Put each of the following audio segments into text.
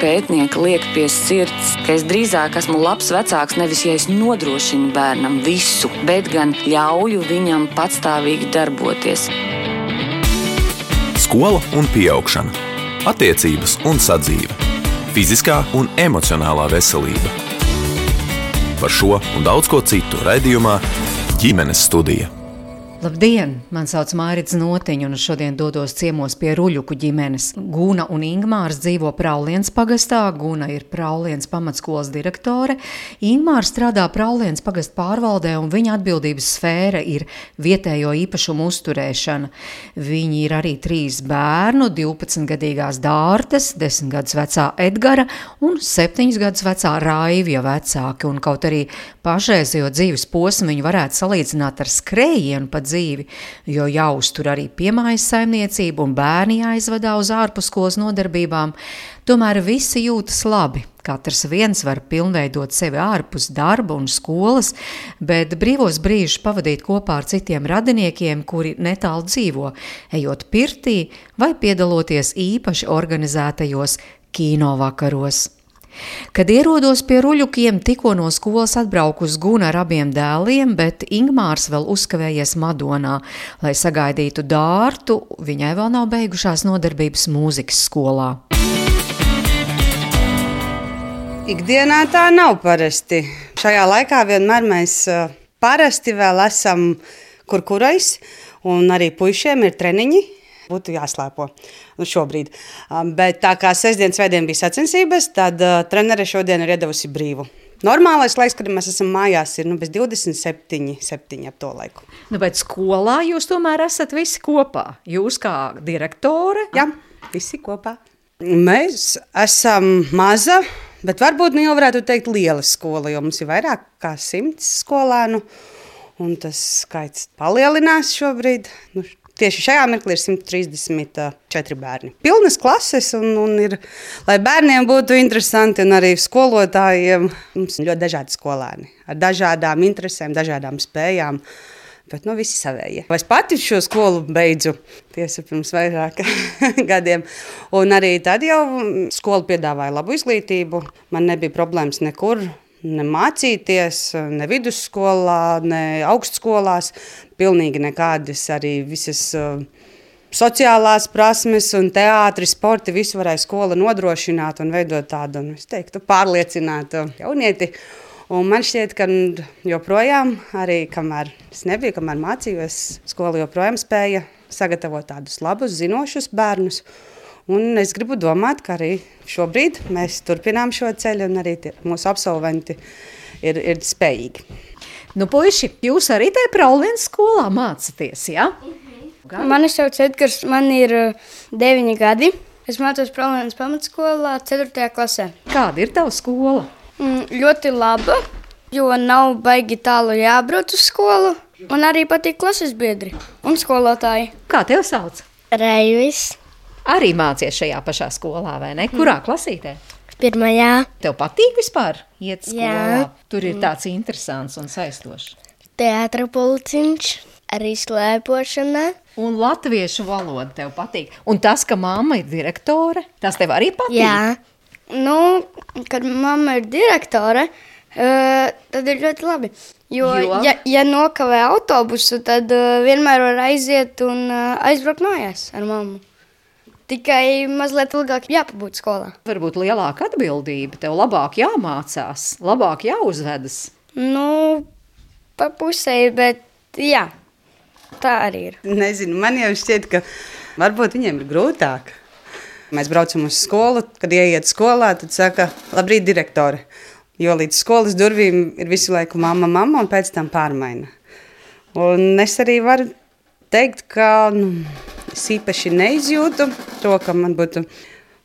pētnieka liek pie sirds, ka es drīzāk esmu labs vecāks nevis ja es nodrošinu bērnam visu, bet gan ļauju viņam patstāvīgi darboties. Skola un augšana, attiecības un sadzīve, fiziskā un emocionālā veselība. Par šo un daudz ko citu raidījumā ģimenes studija. Labdien! Mani sauc Mārcis Notiņš, un šodien dodos ciemos pie Ruļuku ģimenes. Guna un Ingmārs dzīvo Prauliens pagastā. Guna ir Prauliens pamatskolas direktore. Ingmārs strādā Prauliens pagasta pārvaldē, un viņa atbildības sfēra ir vietējo īpašumu uzturēšana. Viņi ir arī trīs bērnu, 12-gadīgās Dārtas, 10 gadus vecā Edgara un 7 gadus vecā Raivja vecāki. Un kaut arī pašreizējo dzīves posmu viņi varētu salīdzināt ar skrējienu pa dzīvi, jo jāuztur arī piemājas saimniecība un bērni jāizvadā uz ārpuskolas nodarbībām. Tomēr visi jūtas labi. Katrs viens var pilnveidot sevi ārpus darba un skolas, bet brīvos brīžus pavadīt kopā ar citiem radiniekiem, kuri netālu dzīvo, ejot pirtī vai piedaloties īpaši organizētajos kino vakaros. Kad ierodos pie ruļukiem, tikko no skolas atbraukus Guna ar abiem dēliem, bet Ingmārs vēl uzkavējies Madonā, lai sagaidītu dārtu, viņai vēl nav beigušās nodarbības mūzikas skolā. Ikdienā tā nav parasti. Šajā laikā vienmēr mēs parasti vēl esam kur kurais, un arī puišiem ir treniņi, būtu jāslēpo nu, šobrīd. Um, bet tā kā sestdienas svētdien bija sacensības, tad uh, trenere šodien ir iedavusi brīvu. Normālais laiks, kad mēs esam mājās, ir nu, 27, 7 ap to laiku. Nu, bet skolā jūs tomēr esat visi kopā. Jūs kā direktore? Jā, visi kopā. Mēs esam maza, bet varbūt nu jau varētu teikt liela skola, jo mums ir vairāk kā simts skolēnu. Un tas skaits palielinās šobrīd. Nu, Tieši šajā mirklī ir 134 bērni. Pilnas klases, un, un ir, lai bērniem būtu interesanti, un arī skolotājiem. Mums ir ļoti dažādi skolēni ar dažādām interesēm, dažādām spējām. Bet nu, visi savējie. Es pati šo skolu beidzu tiesa pirms vairāk gadiem. Un arī tad jau skola piedāvāja labu izglītību. Man nebija problēmas nekur ne mācīties, ne vidusskolā, ne augstskolās. Pilnīgi nekādas arī visas uh, sociālās prasmes, un teātris, sporti, visu varēja skola nodrošināt un veidot tādu, nu, es teiktu, pārliecinātu jaunieti. Un man šķiet, ka joprojām, arī kamēr es nebiju, kamēr mācījos, skola joprojām spēja sagatavot tādus labus, zinošus bērnus. Un es gribu domāt, ka arī šobrīd mēs turpinām šo ceļu, un arī tie, mūsu absolventi ir, ir spējīgi. Nu, puiši, jūs arī tajā Praulienas skolā mācāties, jā? Ja? Mani sauc Edgars, man ir uh, deviņi gadi. Es mācos Praulienas pamatskolā 4. klasē. Kāda ir tava skola? Mm, ļoti laba, jo nav baigi tālu jābrauc uz skolu. Man arī patīk klases biedri un skolotāji. Kā tev sauc? Reivis arī mācies šajā pašā skolā, vai ne? Kurā mm. klasītē? Pirmajā. Tev patīk vispār iet skolā? Jā. Tur ir tāds interesants un saistošs. Teātra pulciņš, arī slēpošana. Un latviešu valoda tev patīk. Un tas, ka mamma ir direktore, tas tev arī patīk? Jā. Nu, kad mamma ir direktore, uh, tad ir ļoti labi. Jo, jo? Ja, ja nokavē autobusu, tad uh, vienmēr var aiziet un uh, aizbraukt mājās ar mammu. Tikai mazliet ilgāk jāpabūt skolā. Varbūt lielāka atbildība, tev labāk jāmācās, labāk jāuzvedas. Nu, pa pusē, bet jā, tā arī ir. Nezinu, man jau šķiet, ka varbūt viņiem ir grūtāk. Mēs braucam uz skolu, kad ieiet skolā, tad saka, labrīt, direktore. Jo līdz skolas durvīm ir visu laiku mamma, mamma, un pēc tam pārmaina. Un es arī varu teikt, ka nu, Es īpaši neizjūtu to, ka man būtu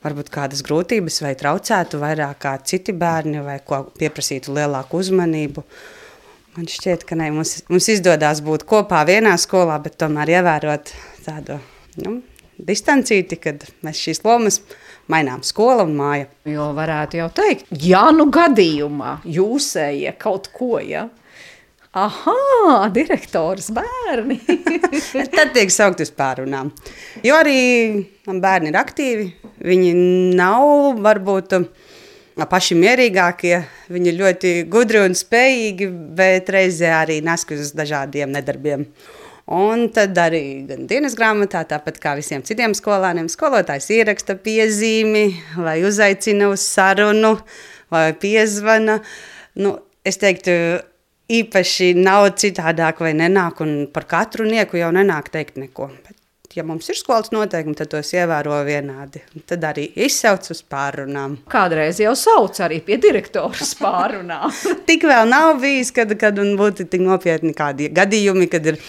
varbūt kādas grūtības vai traucētu vairāk kā citi bērni vai ko pieprasītu lielāku uzmanību. Man šķiet, ka ne, mums, mums izdodas būt kopā vienā skolā, bet tomēr ievērot tādu nu, distancīti, kad mēs šīs lomas mainām skola un māja. Jo varētu jau teikt, ja nu gadījumā jūsējie kaut ko, ja, Aha, direktors bērni. Tad tiek saukt uz pārunām. Jo arī bērni ir aktīvi. Viņi nav varbūt paši mierīgākie. Viņi ir ļoti gudri un spējīgi, bet reizē arī nes uz dažādiem nedarbiem. Un tad arī dienas grāmatā, tāpat kā visiem citiem skolāniem, skolotājs ieraksta piezīmi vai uzaicina uz sarunu vai piezvana. Nu, es teiktu, īpaši nav citādāk vai nenāk, un par katru nieku jau nenāk teikt neko. Bet, ja mums ir skolas noteikumi, tad tos ievēro vienādi. Tad arī izsauc uz pārunām. Kādreiz jau sauc arī pie direktora pārunām. tik vēl nav bijis, kad, kad būtu tik nopietni kādi gadījumi, kad ir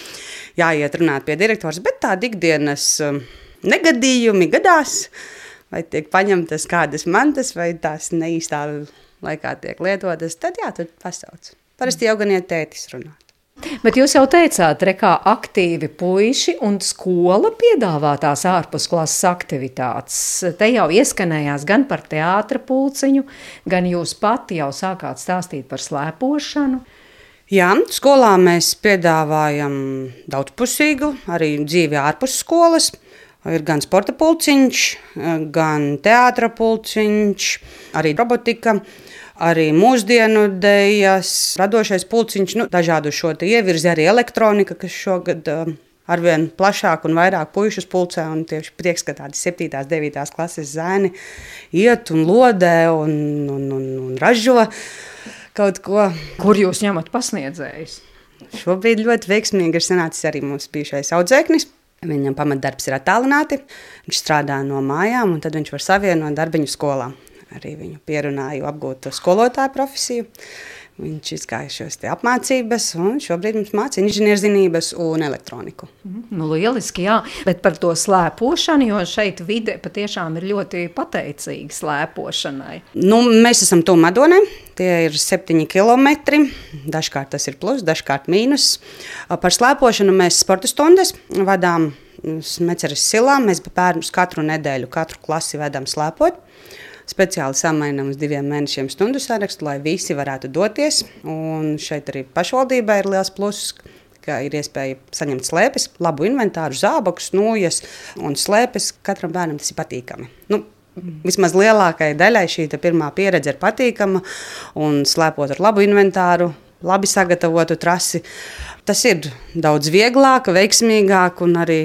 jāiet runāt pie direktors, bet tādi ikdienas um, negadījumi gadās, vai tiek paņemtas kādas mantas, vai tās neīstā laikā tiek lietotas, tad jā, tur pasauc. Parasti jau gan iet tētis runāt. Bet jūs jau teicāt, ka aktīvi puiši un skola piedāvā tās ārpusklases aktivitātes. Te jau ieskanējās gan par teātra pulciņu, gan jūs pati jau sākāt stāstīt par slēpošanu. Jā, skolā mēs piedāvājam daudzpusīgu, arī dzīvi ārpus skolas. Ir gan sporta pulciņš, gan teātra pulciņš, arī robotika arī mūsdienu dēļas, radošais pulciņš, nu, dažādu šo ievirzi, arī elektronika, kas šogad uh, arvien plašāk un vairāk puikas pulcē. Tieši prieks, ka tādi 7, 9 klases zēni iet un lodē un, un, un, un ražo kaut ko. Kur jūs ņemat pasniedzējus? Šobrīd ļoti veiksmīgi ir sanācis arī mūsu bijušais audzēknis. Viņam pamatdarbs ir attālināti. Viņš strādā no mājām, un tad viņš var savienot darbiņu skolā arī viņu pierunāju apgūt skolotāju profesiju. Viņš izgāja šos apmācības, un šobrīd mums māca inženierzinības un elektroniku. Mm, nu, lieliski, jā. Bet par to slēpošanu, jo šeit vide patiešām ir ļoti pateicīga slēpošanai. Nu, mēs esam tuvu Madonai. Tie ir septiņi kilometri. Dažkārt tas ir plus, dažkārt mīnus. Par slēpošanu mēs sporta stundas vadām Smeceres silā. Mēs bērnus katru nedēļu, katru klasi vedam slēpot speciāli samainām uz diviem mēnešiem stundu sarakstu, lai visi varētu doties. Un šeit arī pašvaldībai ir liels pluss ka ir iespēja saņemt slēpes, labu inventāru, zābakus, nūjas un slēpes. Katram bērnam tas ir patīkami. Nu, Vismaz lielākajai daļai šī pirmā pieredze ir patīkama un slēpot ar labu inventāru, labi sagatavotu trasi. Tas ir daudz vieglāk, veiksmīgāk un arī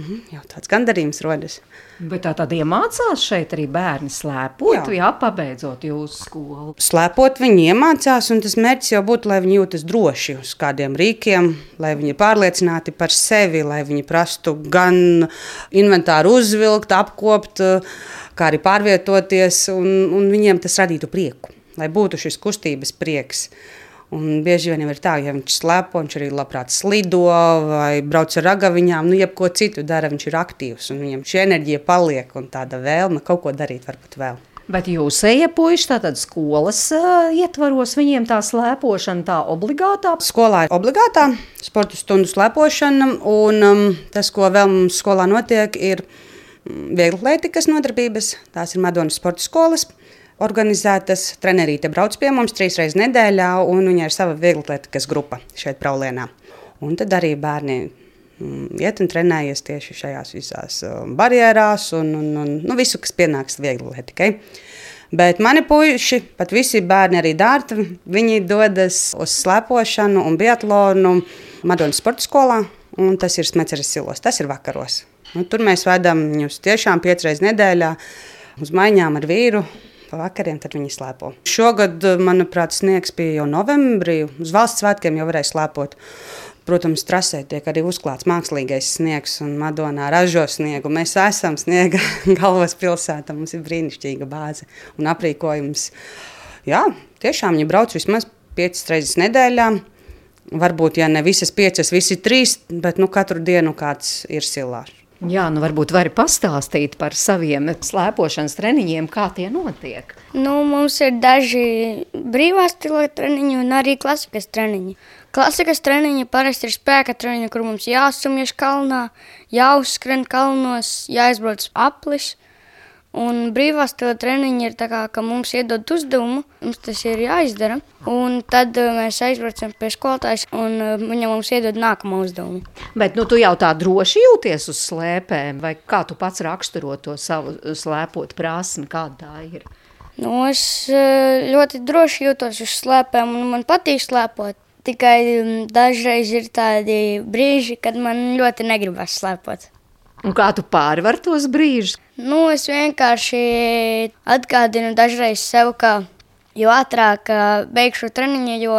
mm, tāds gandarījums rodas. Bet tā tad iemācās šeit arī bērni slēpot, jā, jā pabeidzot jūsu skolu. Slēpot viņi iemācās, un tas mērķis jau būtu, lai viņi jūtas droši uz kādiem rīkiem, lai viņi ir pārliecināti par sevi, lai viņi prastu gan inventāru uzvilkt, apkopt, kā arī pārvietoties, un, un viņiem tas radītu prieku, lai būtu šis kustības prieks. Un bieži vien ir tā, ja viņš slēpo, viņš arī labprāt slido vai brauc ar ragaviņām, nu, jebko citu dara, viņš ir aktīvs un viņam šī enerģija paliek un tāda vēlme kaut ko darīt varbūt vēl. Bet jūs puiši tātad skolas uh, ietvaros, viņiem tā slēpošana tā obligātā? Skolā ir obligātā sporta stundu slēpošana, un um, tas, ko vēl mums skolā notiek, ir mm, vieglatlētikas nodarbības, tās ir Madonas sporta skolas organizētas. Trenerīte brauc pie mums trīs reizes nedēļā, un viņai ir sava vieglatlētikas grupa šeit, Praulienā. Un tad arī bērni mm, iet un trenējas tieši šajās visās um, barjerās un, un, un nu, visu, kas pienāks vieglatlētikai. Bet mani puiši, pat visi bērni, arī dārti, viņi dodas uz slēpošanu un biatlonu Madonas sporta skolā, un tas ir Smeceres silos, tas ir vakaros. Un tur mēs vedam viņus tiešām piecreiz nedēļā uz maiņām ar vīru, pa vakariem, viņi slēpo. Šogad, manuprāt, sniegs bija jau novembrī. Uz valsts svētkiem jau varēja slēpot. Protams, trasē tiek arī uzklāts mākslīgais sniegs, un Madonā ražo sniegu. Mēs esam sniega galvaspilsēta, mums ir brīnišķīga bāze un aprīkojums. Jā, tiešām viņi brauc vismaz piecas reizes nedēļā. Varbūt, ja ne visas piecas, visi trīs, bet nu, katru dienu kāds ir silārs. Jā, nu varbūt vari pastāstīt par saviem slēpošanas treniņiem, kā tie notiek. Nu, mums ir daži brīvā stila treniņi un arī klasikas treniņi. Klasikas treniņi parasti ir spēka treniņi, kur mums jāsumiež kalnā, jāuzskrien kalnos, jāizbrauc aplis. Un brīvās stila treniņi ir tā kā, ka mums iedod uzdevumu, mums tas ir jāizdara. Un tad uh, mēs aizbraucam pie skolotājas, un uh, viņa mums iedod nākamo uzdevumu. Bet nu, tu jau tā droši jūties uz slēpēm, vai kā tu pats raksturo to savu slēpot prasmi, kāda tā ir? Nu, es ļoti droši jūtos uz slēpēm, un man patīk slēpot. Tikai um, dažreiz ir tādi brīži, kad man ļoti negribas slēpot. Un kā tu pārvar tos brīžus? Nu, es vienkārši atgādinu dažreiz sev, ka jo ātrāk beigšu treniņu, jo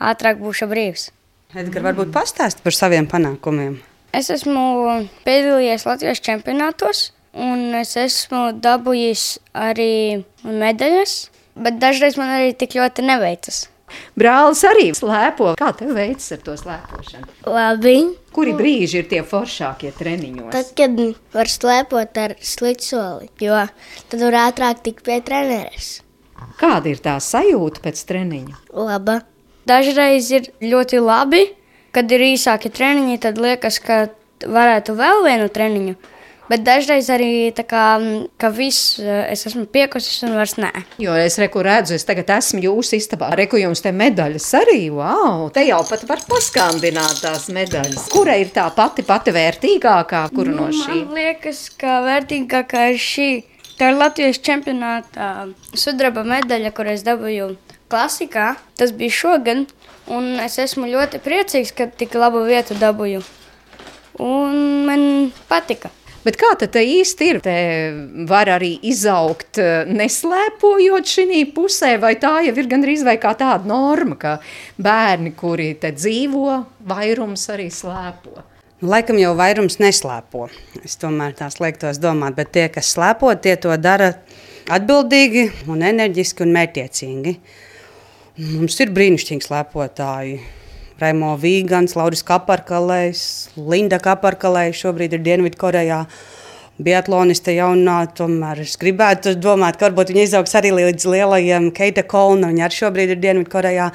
ātrāk būšu brīvs. Edgars, varbūt pastāsti par saviem panākumiem. Es esmu piedalījies Latvijas čempionātos, un es esmu dabūjis arī medaļas, bet dažreiz man arī tik ļoti neveicas. Brālis arī slēpo. Kā tev veicas ar to slēpošanu? Labi. Kuri brīži ir tie foršākie treniņos? Tad, kad var slēpot ar slidsoli, jo tad var ātrāk tikt pie treneres. Kāda ir tā sajūta pēc treniņa? Laba. Dažreiz ir ļoti labi, kad ir īsāki treniņi, tad liekas, ka varētu vēl vienu treniņu. Bet dažreiz arī tā kā, ka viss eh, es esmu piekusis un vairs nē. Jo es reku redzu, es tagad esmu jūsu istabā. Reku jums te medaļas arī, wow! Te jau pat var paskandināt tās medaļas. Kura ir tā pati, pati vērtīgākā, kuru nu, no šī? Man liekas, ka vērtīgākā ir šī. Tā ir Latvijas čempionāta sudraba medaļa, kur es dabūju klasikā. Tas bija šogad, un es esmu ļoti priecīgs, ka tik labu vietu dabūju. Un man patika. Bet kā tad īsti ir? Te var arī izaugt, eh, neslēpojot šī pusē, vai tā jau ir gandrīz vai kā tāda norma, ka bērni, kuri te dzīvo, vairums arī slēpo. Laikam jau vairums neslēpo. Es tomēr tās liektos domāt, bet tie, kas slēpo, tie to dara atbildīgi, un enerģiski un mērķiecīgi. Mums ir brīnišķīgi slēpotāji. Raimo Vīgans, Lauris Kaparkalējs, Linda Kaparkalējs šobrīd ir Dienvidkorejā. Biatloniste jaunā, tomēr es gribētu domāt, ka varbūt viņa izaugs arī līdz lielajiem Keita Kolna, viņa arī šobrīd ir Dienvidkorejā.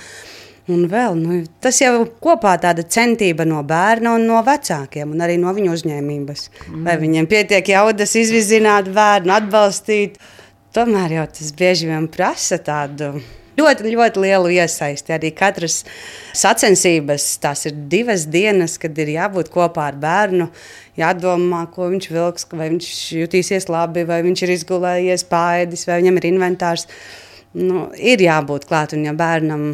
Un vēl, nu, tas jau kopā tāda centība no bērna un no vecākiem, un arī no viņu uzņēmības. Mm. Vai viņiem pietiek jaudas izvizināt bērnu, atbalstīt, tomēr jau tas bieži vien prasa tādu ļoti, ļoti lielu iesaisti. Arī katras sacensības, tās ir divas dienas, kad ir jābūt kopā ar bērnu. Jādomā, ko viņš vilks, vai viņš jutīsies labi, vai viņš ir izgulējies, pāēdis, vai viņam ir inventārs. Nu, ir jābūt klāt, un ja bērnam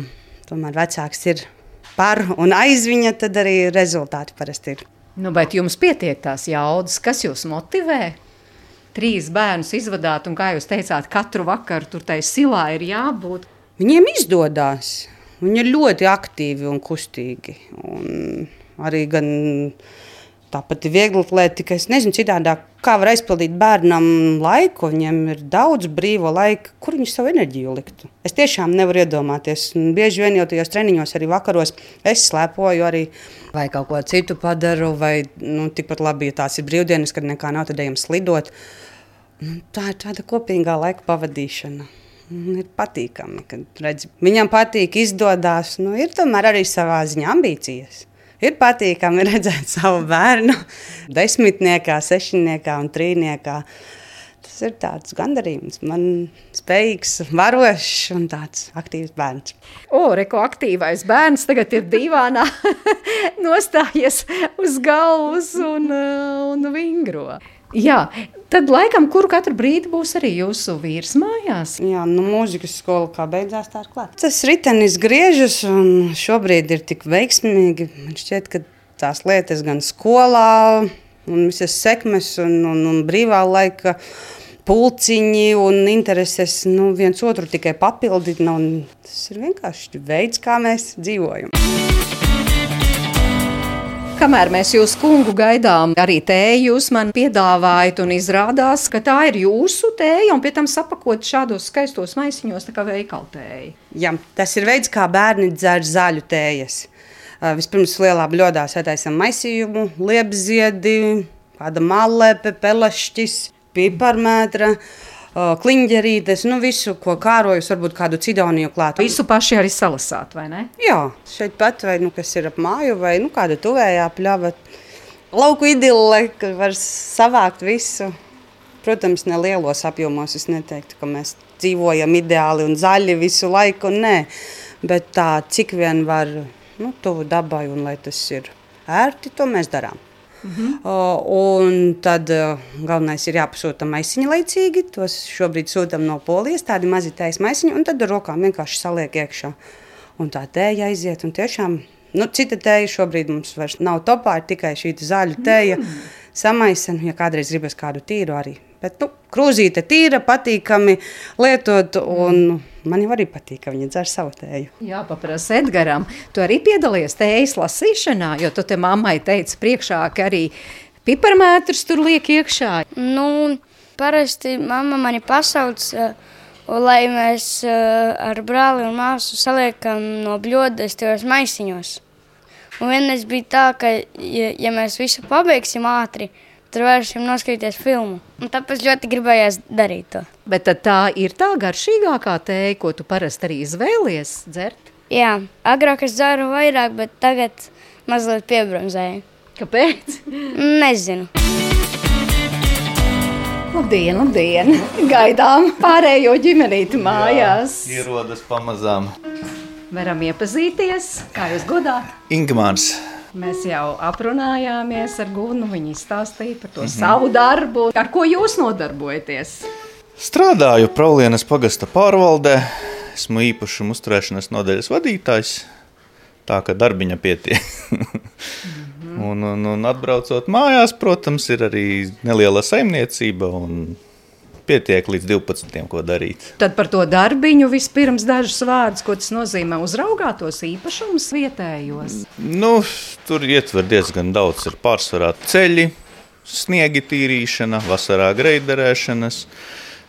tomēr vecāks ir par un aiz viņa, tad arī rezultāti parasti ir. Nu, bet jums pietiek tās jaudas, kas jūs motivē? Trīs bērnus izvadāt, un, kā jūs teicāt, katru vakaru tur tai silā ir jābūt. Viņiem izdodas. Viņi ir ļoti aktīvi un kustīgi. Un arī gan tāpat ir viegli tikai es nezinu, citādi, kā var aizpildīt bērnam laiku. Viņiem ir daudz brīvo laika, kur viņš savu enerģiju liktu. Es tiešām nevaru iedomāties. Un bieži vien jau tajos treniņos, arī vakaros, es slēpoju arī vai kaut ko citu padaru, vai nu, tikpat labi, ja tās ir brīvdienas, kad nekā nav, tad ejam slidot. Nu, tā ir tāda kopīgā laika pavadīšana. Ir patīkami, kad redz, viņam patīk, izdodas. Nu, ir tomēr arī savā ziņā ambīcijas. Ir patīkami redzēt savu bērnu desmitniekā, sešniekā un trīniekā. Tas ir tāds gandarījums. Man spējīgs, varošs un tāds aktīvs bērns. O, reko aktīvais bērns tagad ir divānā nostājies uz galvas un, un vingro. Jā, tad laikam, kuru katru brīdi būs arī jūsu vīrs mājās. Jā, nu, mūzikas skola kā beidzās, tā ir klāta. Tas ritenis griežas un šobrīd ir tik veiksmīgi. Man šķiet, ka tās lietas gan skolā, un visas sekmes un, un, un brīvā laika pulciņi un intereses nu, viens otru tikai papildina. Tas ir vienkārši veids, kā mēs dzīvojam. Kamēr mēs jūs kungu gaidām, arī tēju jūs man piedāvājat, un izrādās, ka tā ir jūsu tēja, un pie tam sapakot šādos skaistos maisiņos, tā kā veikaltēja. Jā, tas ir veids, kā bērni dzer zaļu tējas. Vispirms lielā bļodā sētaisam maisījumu, liepziedi, kāda malēpe, pelešķis, piparmētra kliņģerītes, nu visu, ko kārojus, varbūt kādu cidoniju klāt. Visu paši arī salasāt, vai ne? Jā, šeit pat, vai nu kas ir ap māju, vai nu kāda tuvējā pļava. Lauku idille, kad var savākt visu. Protams, ne lielos apjomos. Es neteiktu, ka mēs dzīvojam ideāli un zaļi visu laiku. Nē, bet tā, cik vien var nu, tuvu dabai un lai tas ir ērti, to mēs darām. -hmm. uh, tad uh, galvenais ir jāpasūta maisiņi laicīgi. Tos šobrīd sūtām no polijas, tādi mazi tējas maisiņi, un tad ar rokām vienkārši saliek iekšā. Un tā tēja aiziet, tiešām nu, cita tēja šobrīd mums vairs nav topā, ir tikai šī zaļa tēja. Mm. Samaisa, ja kādreiz gribas kādu tīru arī. Bet nu, krūzīte tīra, patīkami lietot. Un, Man jau arī patīk, ka viņi dzer savu tēju. Jā, paprasti Edgars. Tu arī piedalījies tējas lasīšanā, jo tu te mammai teici priekšā, ka arī piparmētrus tur liek iekšā. Nu, parasti mamma mani pasauc, uh, lai mēs uh, ar brāli un māsu saliekam no bļodas tajos maisiņos. Un vienreiz bija tā, ka ja, ja mēs visu pabeigsim ātri, tad Tur varēsim noskatīties filmu. Un tāpēc ļoti gribējās darīt to. Bet tā ir tā garšīgākā tēja, ko tu parasti arī izvēlies dzert? Jā, agrāk es dzeru vairāk, bet tagad mazliet piebrunzēju. Kāpēc? Nezinu. Labdien, labdien! Gaidām pārējo ģimenīti mājās. Jā, ierodas pamazām. Varam iepazīties, kā jūs godāt? Ingmārs. Mēs jau aprunājāmies ar Gunu. Viņa izstāstīja par to mm -hmm. savu darbu. Ar ko jūs nodarbojaties? Strādāju Praulienas pagasta pārvaldē. Esmu īpašuma uzturēšanas nodaļas vadītājs. Tā kā darbiņa pietiek. mm -hmm. un, un, un atbraucot mājās, protams, ir arī neliela saimniecība. Un pietiek līdz 12. ko darīt. Tad par to darbiņu vispirms dažus vārdus, ko tas nozīmē uzraugāt tos īpašumus vietējos. Nu, tur ietver diezgan daudz, ir pārsvarā ceļi, sniegi tīrīšana, vasarā greiderēšanas,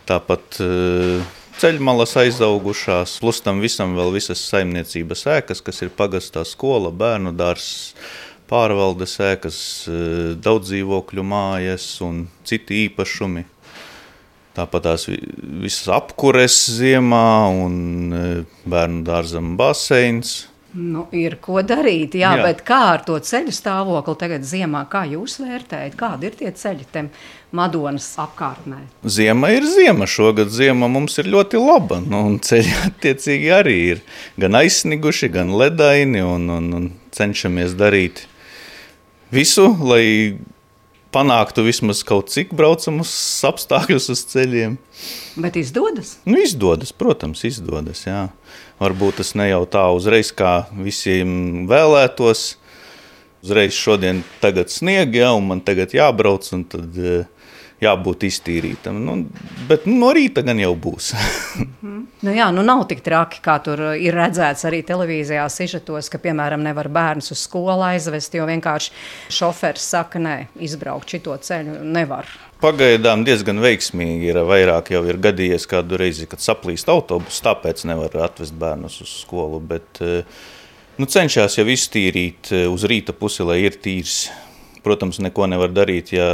tāpat uh, ceļmalas aizaugušās, plus tam visam vēl visas saimniecības ēkas, kas ir pagastā skola, bērnu dārs, pārvaldes ēkas, eh, daudz dzīvokļu mājas un citi īpašumi. Tāpat tās visas apkures ziemā un e, bērnu dārzam baseins. Nu, ir ko darīt, jā, jā. bet kā ar to ceļu stāvokli tagad ziemā, kā jūs vērtējat, kādi ir tie ceļi tam Madonas apkārtnē? Ziema ir ziema, šogad ziema mums ir ļoti laba, nu, un ceļi attiecīgi arī ir gan aizsniguši, gan ledaini, un, un, un cenšamies darīt visu, lai panāktu vismaz kaut cik braucamus apstākļus uz ceļiem. Bet izdodas? Nu, izdodas, protams, izdodas. Jā. Varbūt tas ne jau tā uzreiz, kā visiem vēlētos. Uzreiz šodien tagad snieg, ja, un man tagad jābrauc, un tad uh, jābūt iztīrītam. Nu, bet nu, no rīta gan jau būs. nu, jā, nu nav tik traki, kā tur ir redzēts arī televīzijā sižetos, ka, piemēram, nevar bērnus uz skolu aizvest, jo vienkārši šofers saka, nē, izbraukt šito ceļu nevar. Pagaidām diezgan veiksmīgi ir. Vairāk jau ir gadījies kādu reizi, kad saplīst autobus, tāpēc nevar atvest bērnus uz skolu. Bet, eh, nu, cenšas jau iztīrīt eh, uz rīta pusi, lai ir tīrs. Protams, neko nevar darīt, ja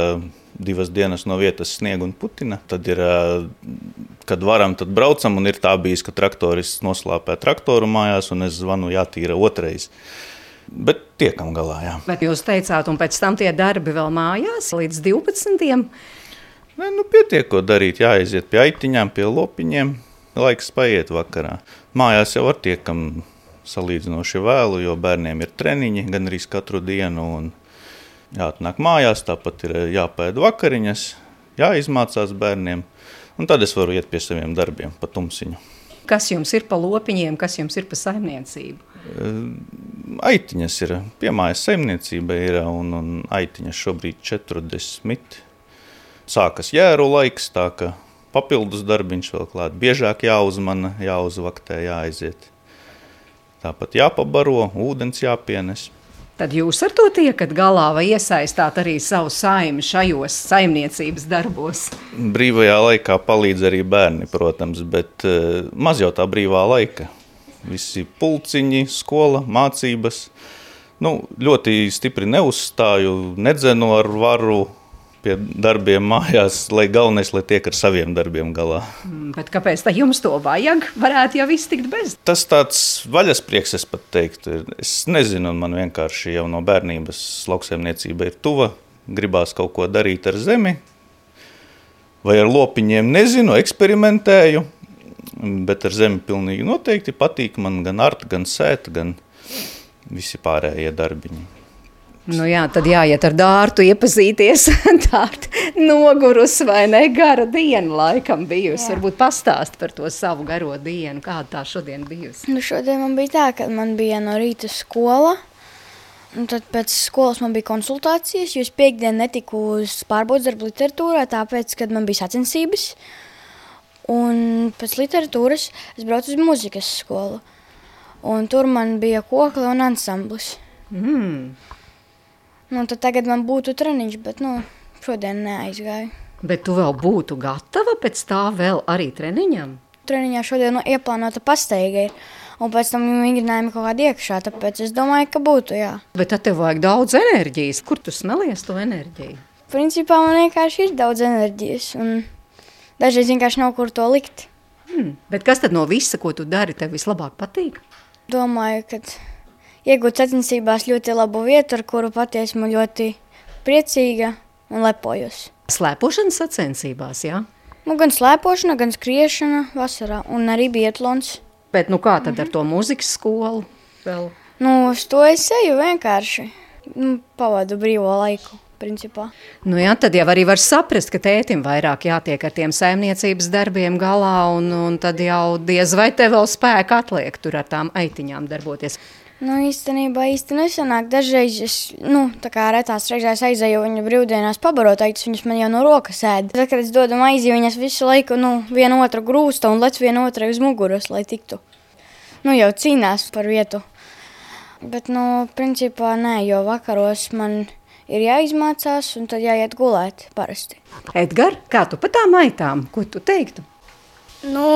divas dienas no vietas sniega un putina. Tad ir, kad varam, tad braucam. Un ir tā bijis, ka traktoris noslēpē traktoru mājās, un es zvanu jātīra otrais. Bet tiekam galā. Jā. Bet jūs teicāt, un pēc tam tie darbi vēl mājās līdz 12. Nē, nu, pietiek, ko darīt. Jāaiziet pie aitiņām, pie lopiņiem. Laiks paiet vakarā. Mājās jau var tiekam salīdzinoši vēlu, jo bērniem ir treniņi gan arī katru dienu. Un, jāatnāk mājās, tāpat ir eh, jāpēd vakariņas, jāizmācās bērniem, un tad es varu iet pie saviem darbiem pa tumsiņu. Kas jums ir pa lopiņiem, kas jums ir pa saimniecību? Eh, aitiņas ir, piemājas saimniecība ir, un, un aitiņas šobrīd 40. Sākas jēru laiks, tā ka papildus darbiņš vēl klāt. Biežāk jāuzmana, jāuzvaktē, jāaiziet. Tāpat jāpabaro, ūdens jāpienes. Tad jūs ar to tiekat galā vai iesaistāt arī savu saimi šajos saimniecības darbos? Brīvajā laikā palīdz arī bērni, protams, bet uh, maz jau tā brīvā laika. Visi pulciņi, skola, mācības. Nu, ļoti stipri neuzstāju, nedzenu ar varu, pie darbiem mājās, lai galvenais, lai tiek ar saviem darbiem galā. Mm, bet kāpēc tā jums to vajag? Varētu jau iztikt bez. Tas tāds vaļasprieks, es pat teiktu. Es nezinu, un man vienkārši jau no bērnības lauksaimniecība ir tuva. Gribās kaut ko darīt ar zemi. Vai ar lopiņiem nezinu, eksperimentēju, bet ar zemi pilnīgi noteikti patīk man gan arta, gan sēta, gan visi pārējie darbiņi. Nu jā, tad jāiet ar dārtu iepazīties. Dārta nogurus vai ne gara diena laikam bijusi. Jā. Varbūt pastāst par to savu garo dienu, kāda tā šodien bijusi. Nu šodien man bija tā, ka man bija no rīta skola. Un tad pēc skolas man bija konsultācijas, jo es piekdienu netiku uz pārbaudas darbu literatūrā, tāpēc, kad man bija sacensības. Un pēc literatūras es braucu uz muzikas skolu. Un tur man bija kokli un ansamblis. Mm. Nu, tad tagad man būtu treniņš, bet nu, šodien neaizgāju. Bet tu vēl būtu gatava pēc tā vēl arī treniņam? Treniņā šodien nu, ieplānota pastaiga ir. Un pēc tam jau vingrinājumi kaut kādā iekšā, tāpēc es domāju, ka būtu, jā. Bet tad tev vajag daudz enerģijas. Kur tu smelies to enerģiju? Principā man vienkārši ir daudz enerģijas, un dažreiz vienkārši nav kur to likt. Hmm. Bet kas tad no visa, ko tu dari, tev vislabāk patīk? Domāju, ka iegūt sacensībās ļoti labu vietu, ar kuru patiesi esmu ļoti priecīga un lepojos. Slēpošanas sacensībās, jā? Nu, gan slēpošana, gan skriešana vasarā un arī bietlons. Bet nu kā tad mhm. ar to mūzikas skolu vēl? Nu, uz to es eju vienkārši. Nu, pavadu brīvo laiku. Principā. Nu jā, tad jau arī var saprast, ka tētim vairāk jātiek ar tiem saimniecības darbiem galā, un, un tad jau diez vai te vēl spēka atliek tur ar tām aitiņām darboties. Nu, īstenībā īsti nesanāk. Dažreiz es, nu, tā kā retās reizēs aizēju viņa brīvdienās pabarot, aitas viņas man jau no rokas ēd. Tad, kad es dodu maizi, viņas visu laiku, nu, vienu otru grūsta un lec vienu otru uz muguras, lai tiktu. Nu, jau cīnās par vietu. Bet, nu, principā nē, jo vakaros man ir jāizmācās un tad jāiet gulēt parasti. Edgar, kā tu pa tām aitām? Ko tu teiktu? Nu,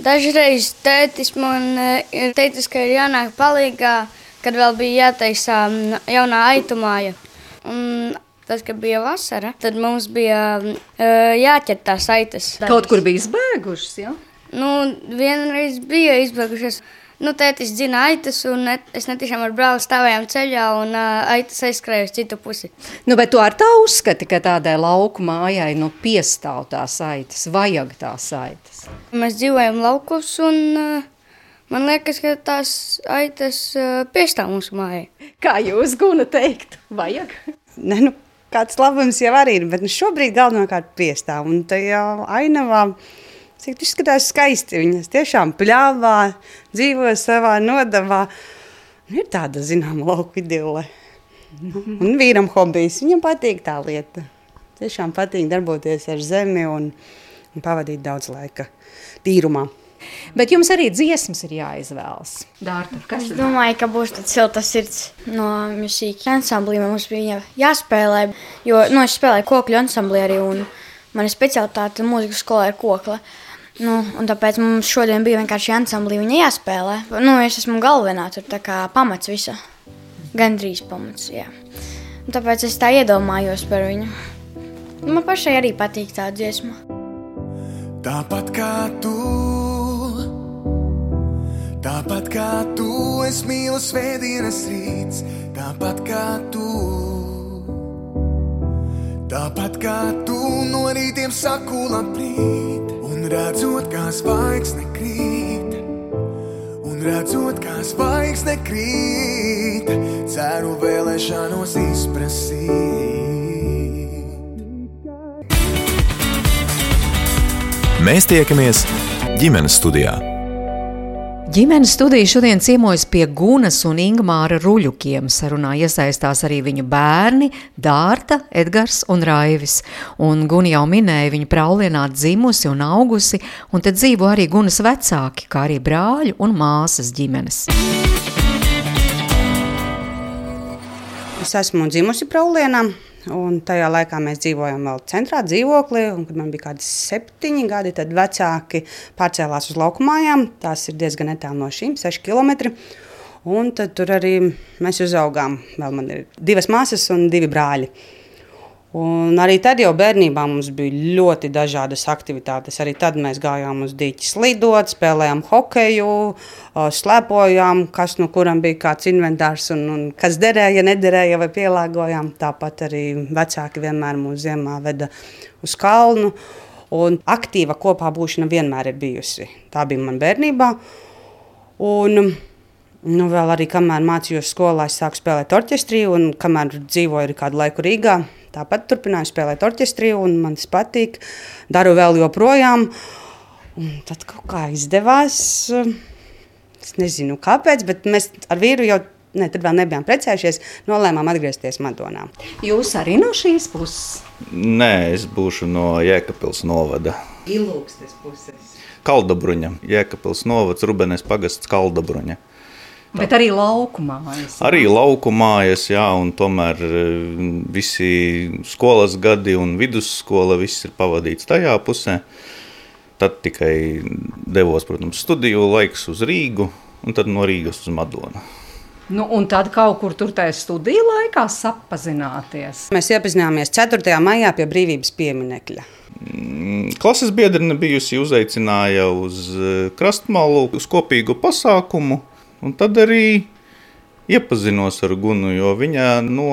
Dažreiz tētis man eh, ir teicis, ka ir jānāk palīgā, kad vēl bija jātaisa jaunā aitumāja. Un tad, kad bija vasara, tad mums bija uh, jāķer tās aitas. Kaut kur bija izbēgušas, jā? Ja? Nu, vienreiz bija izbēgušas. Nu, tētis dzina aitas, un ne, es netiešām ar brāli stāvējām ceļā, un uh, aitas aizskrēja uz citu pusi. Nu, bet tu ar tā uzskati, ka tādai lauku mājai nu, piestāv tās aitas, vajag tās aitas? Mēs dzīvojam laukos, un uh, man liekas, ka tās aitas uh, piestāv mūsu mājai. Kā jūs, Guna, teikt, vajag? Ne, nu, kāds labums jau arī ir, bet nu, šobrīd galvenokārt piestāv, un tajā ainavā Cik izskatās skaisti. Viņas tiešām pļāvā, dzīvo savā nodavā. Nu, ir tāda zināma lauka idile. Un vīram hobijs. Viņam patīk tā lieta. Tiešām patīk darboties ar zemi un, un pavadīt daudz laika tīrumā. Bet jums arī dziesmas ir jāizvēlas. Dārta, kas es domāju, ka būs tāds silts sirds no mūzikas ansambliem. Mums bija jāspēlē, jo nu, es spēlēju kokļu ansamblī arī. Mana specialitāte mūzikas skolā ir kokla. Uh, Nu, tāpēc mums šodien bija vienkārši ansamblī viņa jāspēlē. Nu, es esmu galvenā, tur tā kā pamats visa. Gan drīz pamats, jā. Un tāpēc es tā iedomājos par viņu. Man pašai arī patīk tā dziesma. Tāpat kā tu, tāpat kā tu, es mīlu svētdienas rīts, tāpat kā tu. Tāpat kā tu no rītiem saku labrīt redzot, kā zvaigzne krīt, un redzot, kā zvaigzne krīt, ceru vēlēšanos izprasīt. Mēs tiekamies ģimenes studijā. Ģimenes studija šodien ciemojas pie Gunas un Ingmāra ruļukiem. Sarunā iesaistās arī viņu bērni Dārta, Edgars un Raivis. Un Guna jau minēja, viņa praulienā dzimusi un augusi, un te dzīvo arī Gunas vecāki, kā arī brāļu un māsas ģimenes. Es esmu dzimusi praulienā, Un tajā laikā mēs dzīvojām vēl centrā dzīvoklī, un kad man bija kādi septiņi gadi, tad vecāki pārcēlās uz lauku mājām. Tās ir diezgan netālu no šīm, seši kilometri. Un tad tur arī mēs uzaugām. Vēl man ir divas māsas un divi brāļi. Un arī tad jau bērnībā mums bija ļoti dažādas aktivitātes. Arī tad mēs gājām uz dīķi slidot, spēlējām hokeju, slēpojām, kas no kuram bija kāds inventārs un, un kas derēja, nederēja vai pielāgojām. Tāpat arī vecāki vienmēr mūs ziemā veda uz kalnu. Un aktīva kopā būšana vienmēr ir bijusi. Tā bija man bērnībā. Un, Nu, vēl arī, kamēr mācījos skolā, es sāku spēlēt orķestrī, un kamēr dzīvoju arī kādu laiku Rīgā, tāpat turpināju spēlēt orķestrī, un man tas patīk. Daru vēl joprojām. Un tad kaut kā izdevās. Es nezinu, kāpēc, bet mēs ar vīru jau ne, tad vēl nebijām precējušies. Nolēmām atgriezties Madonā. Jūs arī no šīs puses? Nē, es būšu no Jēkabpils novada. Ilūgstes puses. Kaldabruņa, Jēkabpils novads, Rubenes pagasts Kaldabruņa. Bet arī lauku mājas. Arī lauku mājas, jā, un tomēr eh, visi skolas gadi un vidusskola viss ir pavadīts tajā pusē. Tad tikai devos, protams, studiju laiks uz Rīgu, un tad no Rīgas uz Madonu. Nu, un tad kaut kur tur tajā studiju laikā sapazināties. Mēs iepazināmies 4. maijā pie brīvības pieminekļa. Mm, klases biedrene bijusi uzaicināja uz eh, krastmalu, uz kopīgu pasākumu. Un tad arī iepazinos ar Gunu, jo viņa no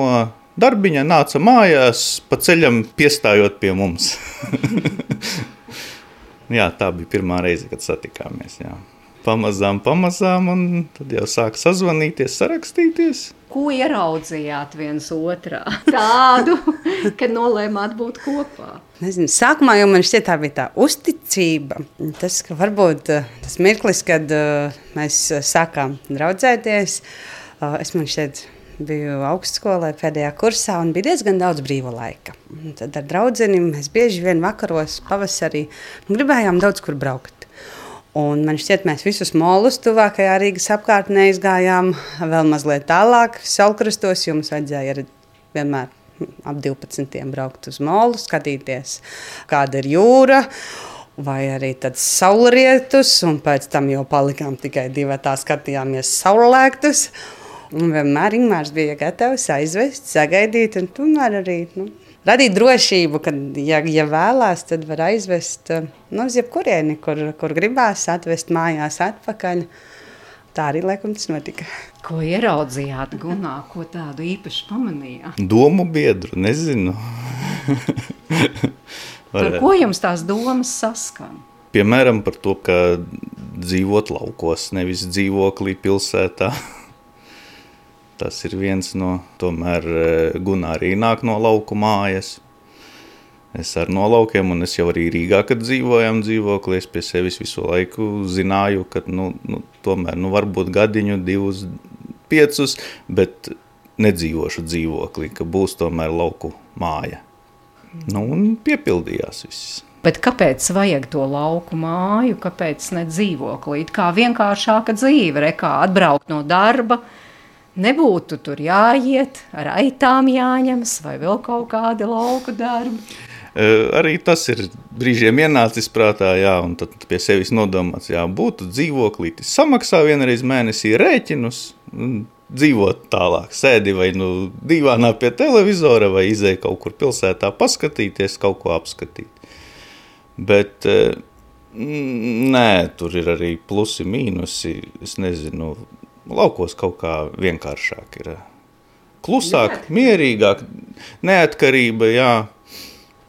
darbiņa nāca mājās, pa ceļam piestājot pie mums. jā, tā bija pirmā reize, kad satikāmies. Jā. Pamazām, pamazām, un tad jau sāk sazvanīties, sarakstīties. Ko ieraudzījāt viens otrā? Tādu, ka nolēmāt būt kopā. Nezinu, sākumā jau man šķiet, tā bija tā uzticība. Tas, ka varbūt eh, tas mirklis, kad uh, mēs sākām draudzēties, uh, es man šķiet, biju augstskolē pēdējā kursā un bija diezgan daudz brīva laika. Un tad ar draugiem mēs bieži vien vakaros, pavasarī gribējām daudz kur braukt. Un man šķiet, mēs visus molus tuvākajā Rīgas apkārtnē izgājām vēl mazliet tālāk, Salkrastos, jums vajadzēja vienmēr ap 12. braukt uz molu, skatīties, kāda ir jūra. Vai arī tādas saulrietus, un pēc tam jau palikām tikai divi tā skatījāmies saulēktus. Un vienmēr Ingūns bija gatavs aizvest, sagaidīt, un tomēr arī nu, radīt drošību, ka, ja, ja vēlās, tad var aizvest nu, uz jebkurieni, kur, kur gribās, atvest mājās atpakaļ. Tā arī laikam tas notika. Ko ieraudzījāt Gunā, ko tādu īpaši pamanījāt? Domu biedru, nezinu. par ko jums tās domas saskan? Piemēram, par to, ka dzīvot laukos, nevis dzīvoklī pilsētā. Tas ir viens no, tomēr Gunā arī nāk no lauku mājas. Es ar no laukiem, un es jau arī Rīgā, kad dzīvojām dzīvoklī, es pie sevis visu laiku zināju, ka nu, nu, tomēr nu, varbūt gadiņu, divus, piecus, bet nedzīvošu dzīvoklī, ka būs tomēr lauku māja. Nu, un piepildījās viss. Bet kāpēc vajag to lauku māju, kāpēc ne dzīvoklī? Kā vienkāršāka dzīve, re, kā atbraukt no darba, nebūtu tur jāiet, ar aitām jāņemas vai vēl kaut kādi lauku darbi. Arī tas ir brīžiem ienācis prātā, jā, un tad pie sevis nodomāts, jā, būtu dzīvoklītis, samaksā vienreiz mēnesī rēķinus, dzīvot tālāk, sēdi vai nu divānā pie televizora vai izēja kaut kur pilsētā paskatīties, kaut ko apskatīt. Bet nē, tur ir arī plusi, mīnusi, es nezinu, laukos kaut kā vienkāršāk ir. Klusāk, mierīgāk, neatkarība, jā,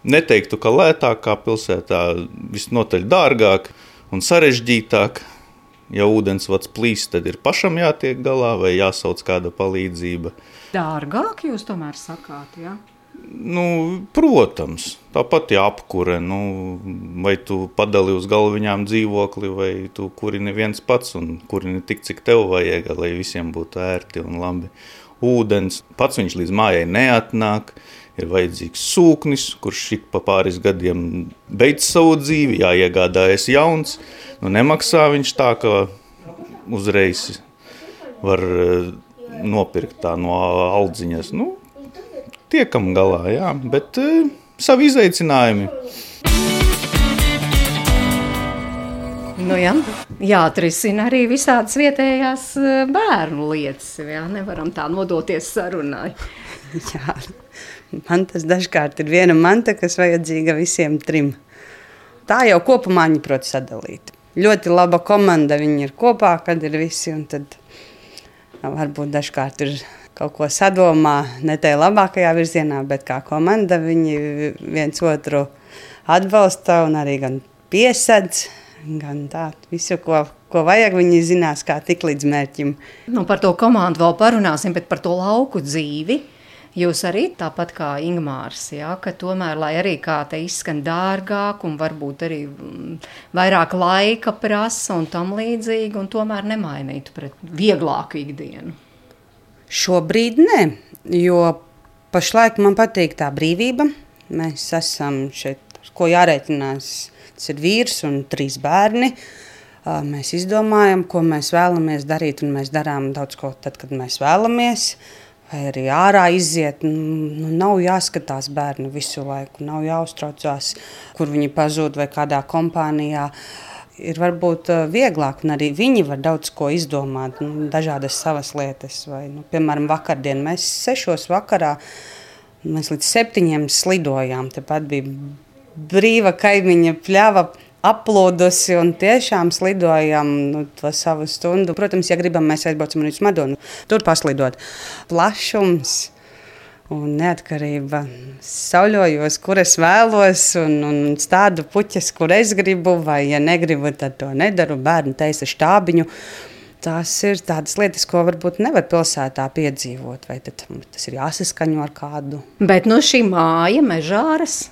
Neteiktu, ka lētāk kā pilsētā, visnotaļ dārgāk un sarežģītāk. Ja ūdens vats plīst, tad ir pašam jātiek galā vai jāsauc kāda palīdzība. Dārgāk jūs tomēr sakāt, jā? Ja? Nu, protams, tāpat jāapkure. Nu, vai tu padali uz galviņām dzīvokli, vai tu kurini viens pats un kurini tik, cik tev vajag, lai visiem būtu ērti un labi. Ūdens pats viņš līdz mājai neatnāk ir vajadzīgs sūknis, kurš ik pa pāris gadiem beidz savu dzīvi, jāiegādājas jauns. Nu, nemaksā viņš tā, ka uzreiz var eh, nopirkt tā no aldziņas. Nu, tiekam galā, jā, bet uh, savi izaicinājumi. Nu, jā, jāatrisina arī visādas vietējās eh, bērnu lietas. Jā, nevaram tā nodoties sarunai. jā. mantas dažkārt ir viena manta, kas vajadzīga visiem trim. Tā jau kopumā viņi prot sadalīt. Ļoti laba komanda, viņi ir kopā, kad ir visi, un tad varbūt dažkārt ir kaut ko sadomā, ne tajā labākajā virzienā, bet kā komanda viņi viens otru atbalsta un arī gan piesedz, gan tā, visu, ko, ko vajag, viņi zinās, kā tik līdz mērķim. Nu, par to komandu vēl parunāsim, bet par to lauku dzīvi. Jūs arī tāpat kā Ingūns, ja, ka tomēr, lai arī kā te izskan dārgāk, un varbūt arī mm, vairāk laika prasa un tam līdzīgi, un tomēr nemainītu pret vieglāku ikdienu. Šobrīd nē, jo pašlaik man patīk tā brīvība. Mēs esam šeit, ko jārēķinās. Tas ir vīrs un trīs bērni. Mēs izdomājam, ko mēs vēlamies darīt, un mēs darām daudz ko tad, kad mēs vēlamies. Vai arī ārā iziet, nu, nav jāskatās bērnu visu laiku, nav jāuztraucās, kur viņi pazūd vai kādā kompānijā. Ir varbūt vieglāk, un arī viņi var daudz ko izdomāt, nu, dažādas savas lietas. Vai, nu, piemēram, vakardien mēs sešos vakarā, mēs līdz septiņiem slidojām, tepat bija brīva kaimiņa pļava aplūdusi un tiešām slidojam nu, to savu stundu. Protams, ja gribam, mēs aizbraucam uz Madonu, tur paslidot. Plašums. Un neatkarība sauļojos, kur es vēlos, un, un stādu puķes, kur es gribu, vai, ja negribu, tad to nedaru. Bērnu teisa štābiņu. Tās ir tādas lietas, ko varbūt nevar pilsētā piedzīvot, vai tas ir jāsaskaņo ar kādu. Bet no šī māja, mežāras,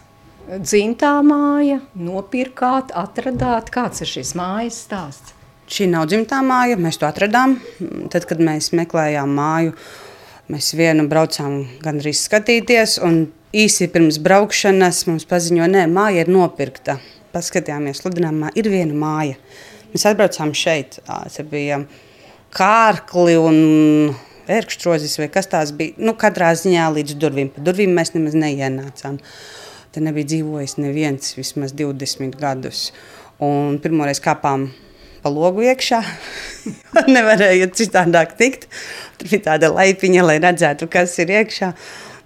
dzimtā māja, nopirkāt, atradāt? Kāds ir šis mājas stāsts? Šī nav dzimtā māja, mēs to atradām. Tad, kad mēs meklējām māju, mēs vienu braucām gandrīz skatīties, un īsi pirms braukšanas mums paziņoja, ka māja ir nopirkta. Paskatījāmies, sludinājumā ir viena māja. Mēs atbraucām šeit, tas bija kārkli un ērkšķrozis vai kas tās bija. Nu, katrā ziņā līdz durvīm. Pa durvīm mēs nemaz neienācām. Te nebija dzīvojis neviens vismaz 20 gadus. Un pirmoreiz kāpām pa logu iekšā. Nevarēja citādāk tikt. Tur bija tāda laipiņa, lai redzētu, kas ir iekšā.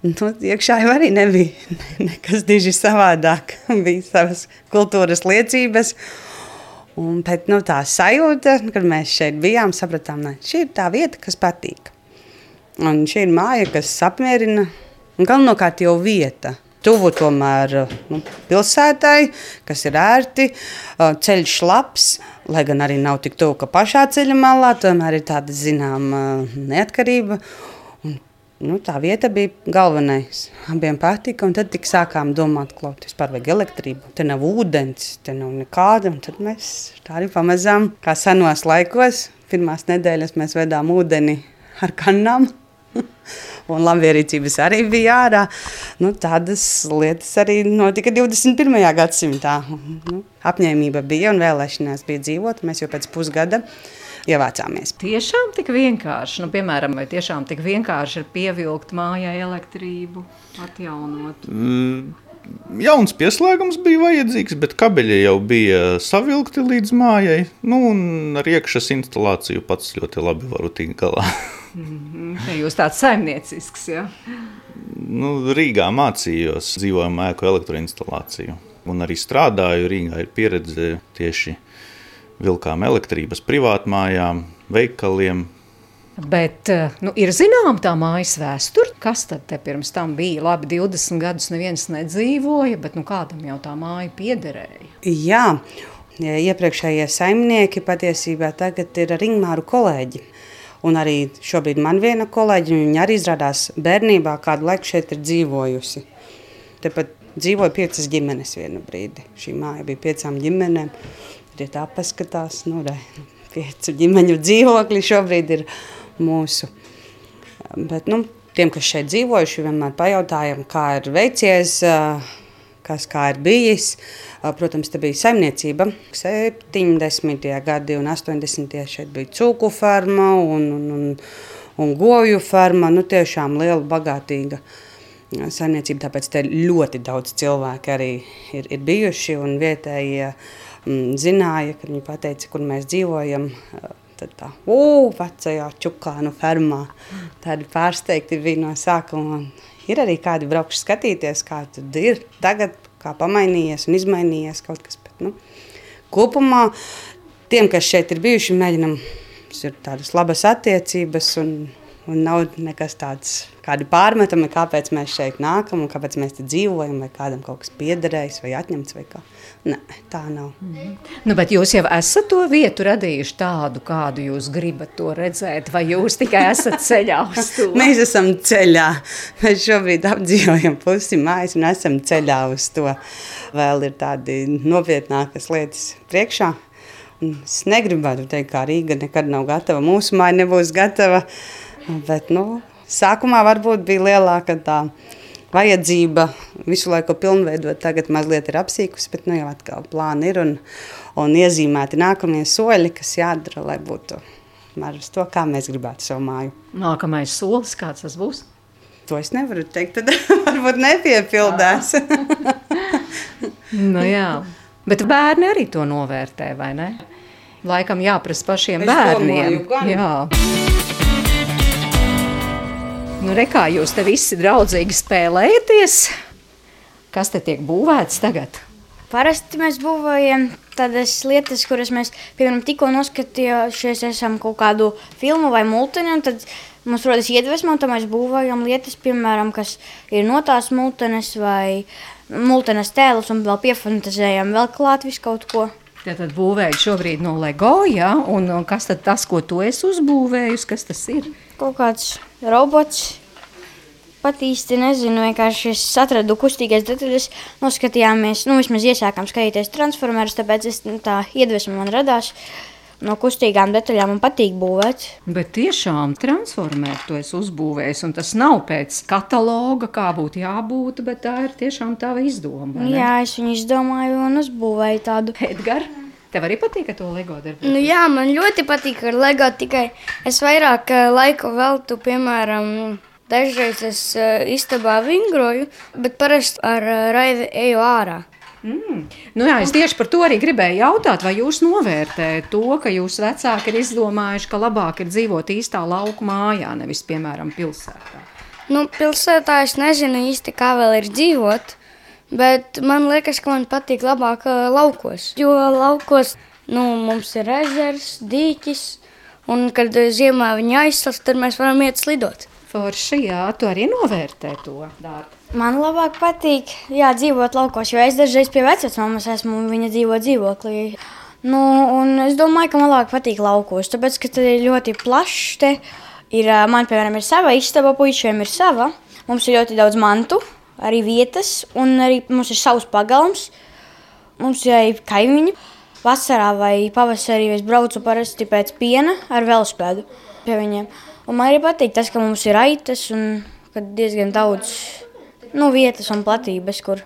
Nu, iekšā jau arī nebija nekas diži savādāk. bija savas kultūras liecības. Un pēc nu, tā sajūta, kad mēs šeit bijām, sapratām, ka šī ir tā vieta, kas patīk. Un šī ir māja, kas apmierina. Un galvenokārt jau vieta tuvu tomēr nu, pilsētai, kas ir ērti, ceļš labs, lai gan arī nav tik tuvu, ka pašā ceļa malā tomēr ir tāda zināma neatkarība. Un, nu, tā vieta bija galvenais. Abiem patika, un tad sākām domāt, ka vispār vajag elektrību. Te nav ūdens, te nav nekāda. Tad mēs tā arī pamazām, kā senos laikos, pirmās nedēļas mēs vedām ūdeni ar kannām. un labierīcības arī bija ārā. Nu, tādas lietas arī notika 21. gadsimtā. Nu, apņēmība bija un vēlēšanās bija dzīvot. Mēs jau pēc pusgada ievācāmies. Tiešām tik vienkārši, nu, piemēram, vai tiešām tik vienkārši ir pievilkt mājai elektrību, atjaunot? Mm. Jauns pieslēgums bija vajadzīgs, bet kabeļi jau bija savilkti līdz mājai. Nu, ar iekšas instalāciju pats ļoti labi varu tikt galā. Mm -hmm. Jūs tāds saimniecisks, ja? Nu, Rīgā mācījos dzīvojamā ēku elektroinstalāciju. Un arī strādāju Rīgā, ir pieredze tieši vilkām elektrības privātmājām, veikaliem, Bet nu, ir zināma tā mājas vēsture, kas tad pirms tam bija. Labi, 20 gadus neviens nedzīvoja, bet nu, kādam jau tā māja piederēja. Jā, iepriekšējie saimnieki patiesībā tagad ir Ringmāru kolēģi. Un arī šobrīd man viena kolēģe, viņa arī izrādās bērnībā kādu laiku šeit ir dzīvojusi. Tepat dzīvoja piecas ģimenes vienu brīdi. Šī māja bija piecām ģimenēm. Ja tā paskatās, nu, re, piecu ģimeņu dzīvokļi šobrīd ir mūsu. Bet, nu, tiem, kas šeit dzīvojuši, vienmēr pajautājam, kā ir veicies, kas kā ir bijis. Protams, te bija saimniecība. 70. gadi un 80. šeit bija cūku ferma un, un, un, un goju ferma. Nu, tiešām liela, bagātīga saimniecība. Tāpēc te ļoti daudz cilvēku arī ir, ir bijuši un vietējie mm, zināja, kad viņi pateica, kur mēs dzīvojam. Tad tā, ugh, vecajā čukānu fermā. Tādi pārsteigti bija no sākuma. ir arī kādi braukši skatīties, kā tad ir tagad, kā pamainījies un izmainījies kaut kas. Bet, nu, kopumā tiem, kas šeit ir bijuši, mēģinam, ir tādas labas attiecības un Un nav nekas tāds, kādi pārmetumi, kāpēc mēs šeit nākam un kāpēc mēs te dzīvojam, vai kādam kaut kas piederējis vai atņemts. Vai kā. Nē, tā nav. Mm -hmm. nu, bet jūs jau esat to vietu radījuši tādu, kādu jūs gribat to redzēt, vai jūs tikai esat ceļā uz to? mēs esam ceļā. Mēs šobrīd apdzīvojam pusi mājas un esam ceļā uz to. Vēl ir tādi nopietnākas lietas priekšā. Es negribētu teikt, ka Rīga nekad nav gatava. Mūsu māja nebūs gatava. Bet, nu, sākumā varbūt bija lielāka tā vajadzība visu laiku pilnveidot. Tagad mazliet ir apsīkusi, bet nu, jau atkal plāni ir un, un iezīmēti nākamie soļi, kas jādara, lai būtu uz to, kā mēs gribētu savu māju. Nākamais solis, kāds tas būs? To es nevaru teikt, tad varbūt nepiepildās. nu, jā. Bet bērni arī to novērtē, vai ne? Laikam jāprasa pašiem es bērniem. Domāju, jā. Nu, re, kā jūs te visi draudzīgi spēlējaties? Kas te tiek būvēts tagad? Parasti mēs būvējam tādas lietas, kuras mēs, piemēram, tikko noskatījušies, esam kaut kādu filmu vai multeni, un tad mums rodas iedvesma, un tad mēs būvējam lietas, piemēram, kas ir no tās multenes vai multenes tēlus, un vēl piefantazējam vēl klāt visu kaut ko. Tātad būvējat šobrīd no LEGO, ja? un, un kas tad tas, ko tu esi uzbūvējusi, kas tas ir? Kaut kāds robots. Pat īsti nezinu, vienkārši es atradu kustīgās detaļas, noskatījāmies, nu, vismaz iesākām skatīties transformerus, tāpēc es, nu, tā iedvesma man radās. No kustīgām detaļām man patīk būvēt. Bet tiešām transformēt to es uzbūvēju, un tas nav pēc kataloga, kā būtu jābūt, bet tā ir tiešām tava izdoma. Jā, es viņu izdomāju un uzbūvēju tādu. Edgars. Tev arī patīk to LEGO darbu? Nu, jā, man ļoti patīk ar LEGO. Tikai es vairāk eh, laiku veltu, piemēram, dažreiz es uh, istabā vingroju, bet parasti ar uh, raivi eju ārā. Mm. Nu jā, es tieši par to arī gribēju jautāt, vai jūs novērtējat to, ka jūsu vecāki ir izdomājuši, ka labāk ir dzīvot īstā lauku mājā, nevis, piemēram, pilsētā? Nu, pilsētā es nezinu īsti, kā vēl ir dzīvot. Bet man liekas, ka man patīk labāk laukos. Jo laukos nu, mums ir ezers, dīķis, un kad ziemā viņa aizsals, tad mēs varam iet slidot. Forši, jā, tu arī novērtē to darbu. Man labāk patīk jā, dzīvot laukos, jo es dažreiz pie vecmāmas esmu un viņa dzīvo dzīvoklī. Nu, es domāju, ka man labāk patīk laukos, tāpēc, ka tas ir ļoti plašs. Te ir, man, piemēram, ir sava istaba, puišiem ir sava. Mums ir ļoti daudz mantu, arī vietas, un arī mums ir savs pagalms. Mums ir arī kaimiņi. Vasarā vai pavasarī es braucu parasti pēc piena ar velospēdu pie viņiem. Un man arī patīk tas, ka mums ir aitas un diezgan daudz nu, vietas un platības, kur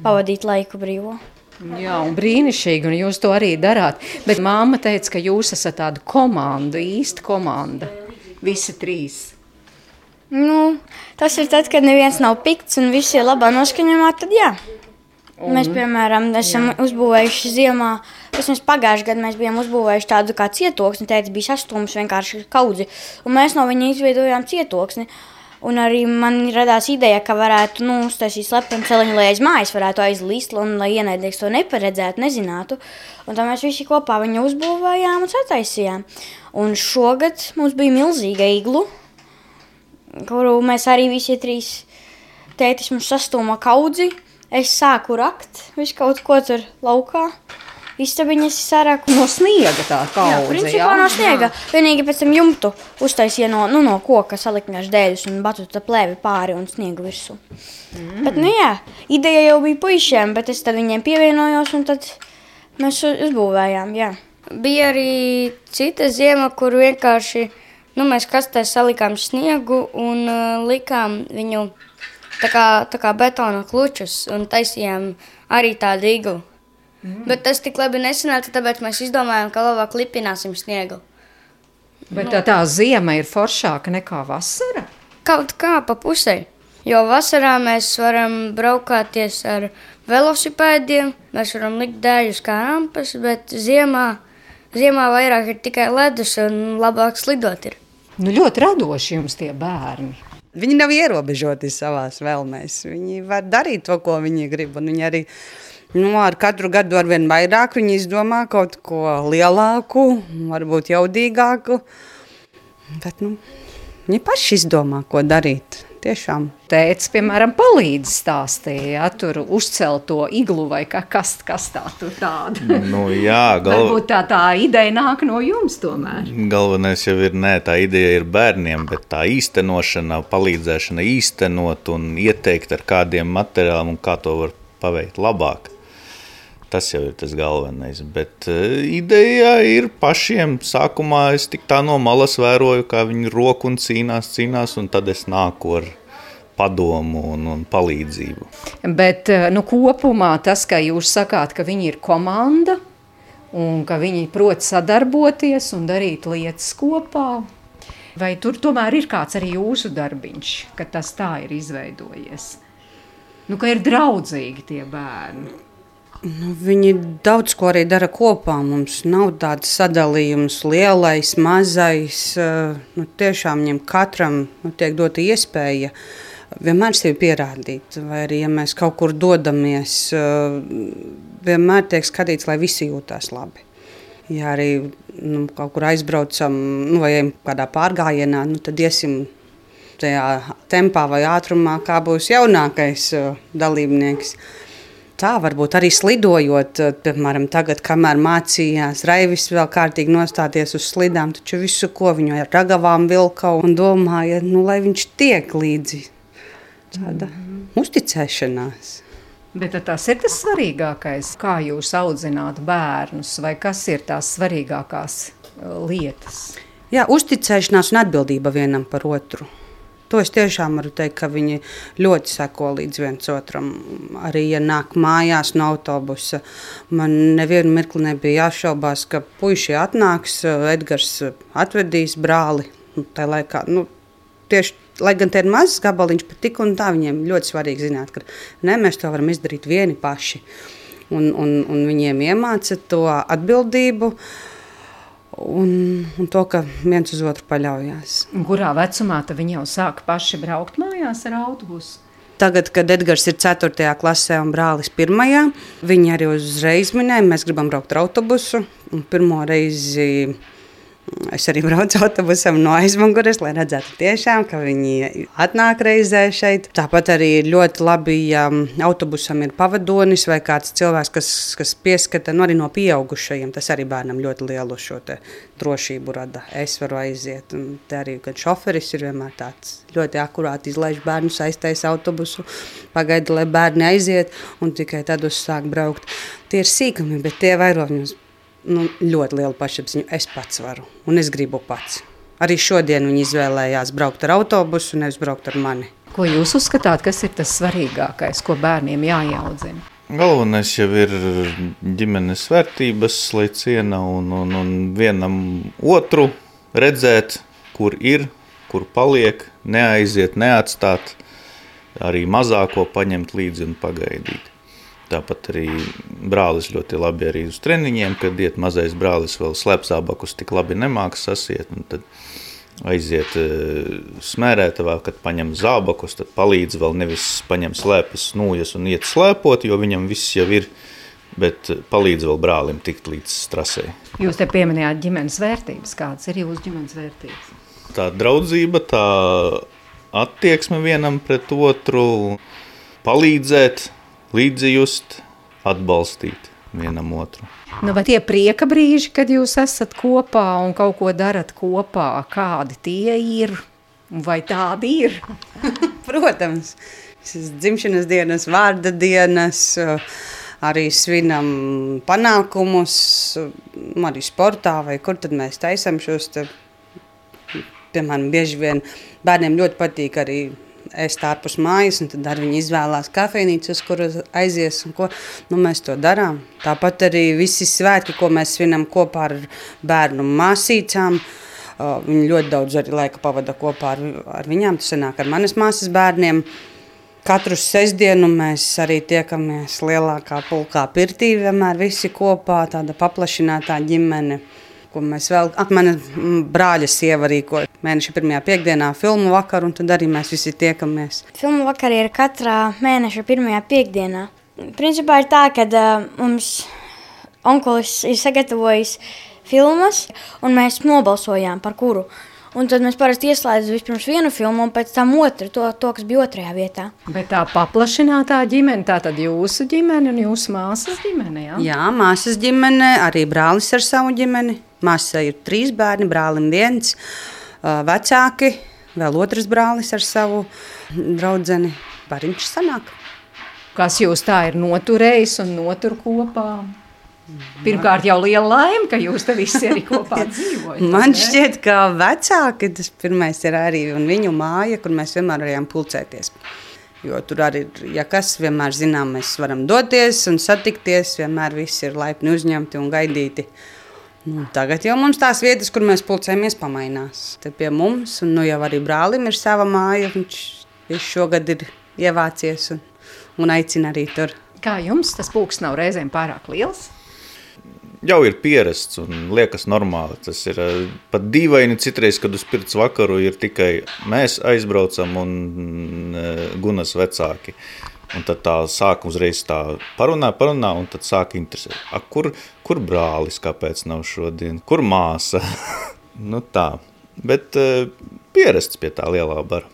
pavadīt laiku brīvo. Jā, un brīnišķīgi, un jūs to arī darāt. Bet māma teica, ka jūs esat tāda komanda, īsta komanda. Visi trīs. Nu, tas ir tad, kad neviens nav pikts un visi ir labā noskaņojumā, tad jā. Un, mēs, piemēram, esam jā. uzbūvējuši ziemā, vismaz pagājušajā gadā mēs bijām uzbūvējuši tādu kā cietoksni, teica, bija sastums vienkārši kaudzi, un mēs no viņa izveidojām cietoksni. Un arī man radās ideja, ka varētu nu, uztaisīt slepenu celiņu, lai aiz mājas varētu aizlīst, un lai ienaidnieks to neparedzētu, nezinātu. Un tā mēs visi kopā viņu uzbūvējām un sataisījām. Un šogad mums bija milzīga iglu, kuru mēs arī visi trīs tētis mums sastūma kaudzi. Es sāku rakt, visu kaut ko tur laukā. Istabiņas sarāku. No sniega tā kā jau tādā formā. No sniega. Jā. Vienīgi pēc tam jumtu uztaisīja no, nu, no koka, salika vienkārši dēļus un batuta plēvi pāri un sniegu virsū. Mm. Bet, nu jā, ideja jau bija puišiem, bet es tad viņiem pievienojos un tad mēs uzbūvējām, jā. Bija arī cita ziema, kur vienkārši Nu, mēs kastē salikām sniegu un uh, likām viņu tā kā, tā kā betona klučus un taisījām arī tādu iglu. Mm. Bet tas tik labi nesanāca, tāpēc mēs izdomājām, ka labāk lipināsim sniegu. Bet tā, tā ziema ir foršāka nekā vasara? Kaut kā pa pusē. Jo vasarā mēs varam braukāties ar velosipēdiem, mēs varam likt dēļus kā rampas, bet ziemā, ziemā vairāk ir tikai ledus un labāk slidot ir. Nu, ļoti radoši jums tie bērni. Viņi nav ierobežoti savā vēlmēs. Viņi var darīt to, ko viņi grib. Viņi arī nu, ar katru gadu ar vien vairāk viņi izdomā kaut ko lielāku, varbūt jaudīgāku. Bet nu, viņi paši izdomā, ko darīt. Tiešām. Tēvs, piemēram, palīdz stāstīja, ja, tur uzcelt to iglu vai kā, kas, kas tā tur tāda. Nu, jā, galv... Varbūt tā, tā ideja nāk no jums tomēr. Galvenais jau ir, nē, tā ideja ir bērniem, bet tā īstenošana, palīdzēšana īstenot un ieteikt ar kādiem materiāliem un kā to var paveikt labāk. Tas jau ir tas galvenais. Bet uh, ideja ir pašiem. Sākumā es tik tā no malas vēroju, kā viņi roku un cīnās, cīnās, un tad es nāku ar padomu un, un palīdzību. Bet nu, kopumā tas, ka jūs sakāt, ka viņi ir komanda un ka viņi prot sadarboties un darīt lietas kopā, vai tur tomēr ir kāds arī jūsu darbiņš, ka tas tā ir izveidojies? Nu, ka ir draudzīgi tie bērni. Nu, viņi daudz ko arī dara kopā. Mums nav tāds sadalījums, lielais, mazais. Nu, tiešām viņam katram nu, tiek dota iespēja vienmēr sevi pierādīt. Vai arī, ja mēs kaut kur dodamies, vienmēr tiek skatīts, lai visi jūtas labi. Ja arī nu, kaut kur aizbraucam, nu, vai kādā pārgājienā, nu, tad iesim tajā tempā vai ātrumā, kā būs jaunākais dalībnieks tā, varbūt arī slidojot, eh, piemēram, tagad, kamēr mācījās Raivis vēl kārtīgi nostāties uz slidām, taču visu, ko viņu ar ragavām vilka un domāja, nu, lai viņš tiek līdzi. Tāda mm -hmm. uzticēšanās. Bet tas ir tas svarīgākais, kā jūs audzināt bērnus, vai kas ir tās svarīgākās eh, lietas? Jā, uzticēšanās un atbildība vienam par otru. To es tiešām varu teikt, ka viņi ļoti seko līdz viens otram. Arī, ja nāk mājās no autobusa, man nevienu mirkli nebija jāšaubās, ka puiši atnāks, Edgars atvedīs brāli. Nu, tā laikā, nu, tieši lai gan tie ir mazs gabaliņš, bet tik un tā viņiem ļoti svarīgi zināt, ka ne, mēs to varam izdarīt vieni paši. Un, un, un viņiem iemāca to atbildību. Uh, un, un to, ka viens uz otru paļaujas. Kurā vecumā viņi jau sāk paši braukt mājās ar autobusu? Tagad, kad Edgars ir 4. klasē un brālis 1. viņi arī uzreiz minēja, mēs gribam braukt ar autobusu. Pirmo reizi Es arī braucu autobusam no aizmugures, lai redzētu, tiešām, ka viņi atnāk reizē šeit. Tāpat arī ļoti labi, ja autobusam ir pavadonis vai kāds cilvēks, kas, kas pieskata nu, arī no pieaugušajiem. Tas arī bērnam ļoti lielu šo drošību rada. Es varu aiziet. Un te arī, kad šoferis ir vienmēr tāds ļoti akurāti izlaiž bērnu saistēs autobusu, pagaida, lai bērni aiziet un tikai tad uzsāk braukt. Tie ir sīkumi, bet tie vairo viņus nu, ļoti lielu pašapziņu. Es pats varu, un es gribu pats. Arī šodien viņi izvēlējās braukt ar autobusu, nevis braukt ar mani. Ko jūs uzskatāt, kas ir tas svarīgākais, ko bērniem jāiaudzina? Galvenais jau ir ģimenes vērtības, lai ciena un, un, un vienam otru redzēt, kur ir, kur paliek, neaiziet, neatstāt, arī mazāko paņemt līdzi un pagaidīt. Tāpat arī brālis ļoti labi arī uz treniņiem, kad iet mazais brālis vēl slepzābakus tik labi nemāks sasiet. Tad aiziet e, smērētavā, kad paņem zābakus, tad palīdz vēl nevis paņem slēpes snūjas un iet slēpot, jo viņam viss jau ir, bet palīdz vēl brālim tikt līdz strasē. Jūs te pieminējāt ģimenes vērtības. Kādas ir jūsu ģimenes vērtības? Tā draudzība, tā attieksme vienam pret otru, palīdzēt, līdzjust, atbalstīt vienam otru. Nu, vai tie prieka brīži, kad jūs esat kopā un kaut ko darat kopā, kādi tie ir? Vai tādi ir? Protams, šis dzimšanas dienas, vārda dienas, arī svinam panākumus, arī sportā, vai kur tad mēs taisam šos, te, piemēram, bieži vien bērniem ļoti patīk arī ēst ārpus mājas, un tad arī viņi izvēlās kafejnīcu, uz kuru aizies. Ko, nu, mēs to darām. Tāpat arī visi svētki, ko mēs svinam kopā ar bērnu māsīcām. Viņi ļoti daudz arī laika pavada kopā ar, ar viņām. Tas nāk ar manas māsas bērniem. Katru sestdienu mēs arī tiekamies lielākā pulkā pirtī, vienmēr visi kopā, tāda paplašinātā ģimene. ko mēs vēl, ak, mana brāļa sieva rīko mēneša pirmajā piekdienā filmu vakaru, un tad arī mēs visi tiekamies. Filmu vakari ir katrā mēneša pirmajā piekdienā. Principā ir tā, ka uh, mums onkulis ir sagatavojis filmas, un mēs nobalsojām par kuru. Un tad mēs parasti ieslēdzam vispirms vienu filmu, un pēc tam otru, to, to kas bija otrajā vietā. Bet tā paplašinātā ģimene, tā tad jūsu ģimene un jūsu māsas ģimene. Jā, jā māsas ģimene, arī brālis ar savu ģimeni. Māsai ir trīs bērni, brālim viens, vecāki, vēl otrs brālis ar savu draugu. Bariņš sanāk. Kas jūs tā ir noturējis un notur kopā? Pirmkārt, jau liela laime, ka jūs te visi arī kopā dzīvojat. Man šķiet, ka vecāki tas pirmais ir arī viņu māja, kur mēs vienmēr varējām pulcēties. Jo tur arī, ja kas vienmēr zinām, mēs varam doties un satikties, vienmēr visi ir laipni uzņemti un gaidīti. Nu, tagad jau mums tās vietas, kur mēs pulcējamies, pamainās. Te pie mums, un nu jau arī brālim ir sava māja, viņš, viņš šogad ir ievācies un, un aicina arī tur. Kā jums tas pulks nav reizēm pārāk liels? jau ir pierasts un liekas normāli. Tas ir eh, pat dīvaini citreiz, kad uz pirts vakaru ir tikai mēs aizbraucam un eh, gunas vecāki. Un tad tā sāk uzreiz tā parunā, parunā, un tad sāk interesēt. A, kur, kur brālis, kāpēc nav šodien? Kur māsa? nu tā, bet uh, pierasts pie tā lielā bara.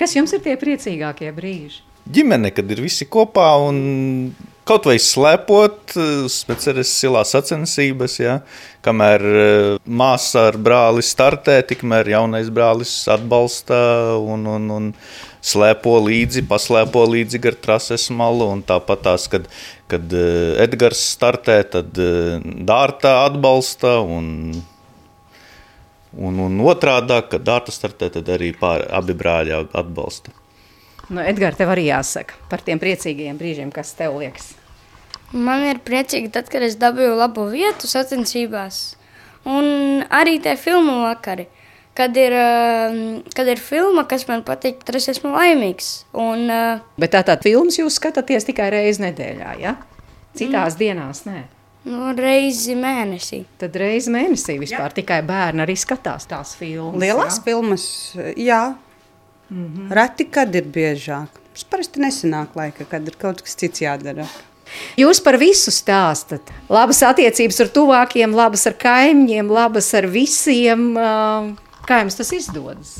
Kas jums ir tie priecīgākie brīži? Ģimene, kad ir visi kopā un kaut vai slēpot, speciālis silā sacensības, ja, kamēr eh, māsa ar brāli startē, tikmēr jaunais brālis atbalsta un, un, un slēpo līdzi, paslēpo līdzi gar trases malu, un tāpat tās, kad, kad eh, Edgars startē, tad eh, Dārta atbalsta, un, un, un otrādā, kad Dārta startē, tad arī pār, abi brāļi atbalsta. Nu, Edgars, tev arī jāsaka par tiem priecīgajiem brīžiem, kas tev liekas. Man ir priecīgi, tad, kad es dabūju labu vietu sacensībās. Un arī tie filmu vakari. Kad ir, ehm, kad ir filma, kas man patīk, tad es esmu laimīgs. Un, uh, Bet tā tad filmas jūs skatāties tikai reizi nedēļā, ja? Citās mm. dienās nē. Nu, reizi mēnesī. Tad reizi mēnesī vispār jā. tikai bērni arī skatās tās filmas. Lielās jā? filmas, jā. Mm -hmm. Reti, kad ir biežāk. Tas parasti nesanāk laika, kad ir kaut kas cits jādara. Jūs par visu stāstat. Labas attiecības ar tuvākiem, labas ar kaimiņiem, labas ar visiem. Kā jums tas izdodas?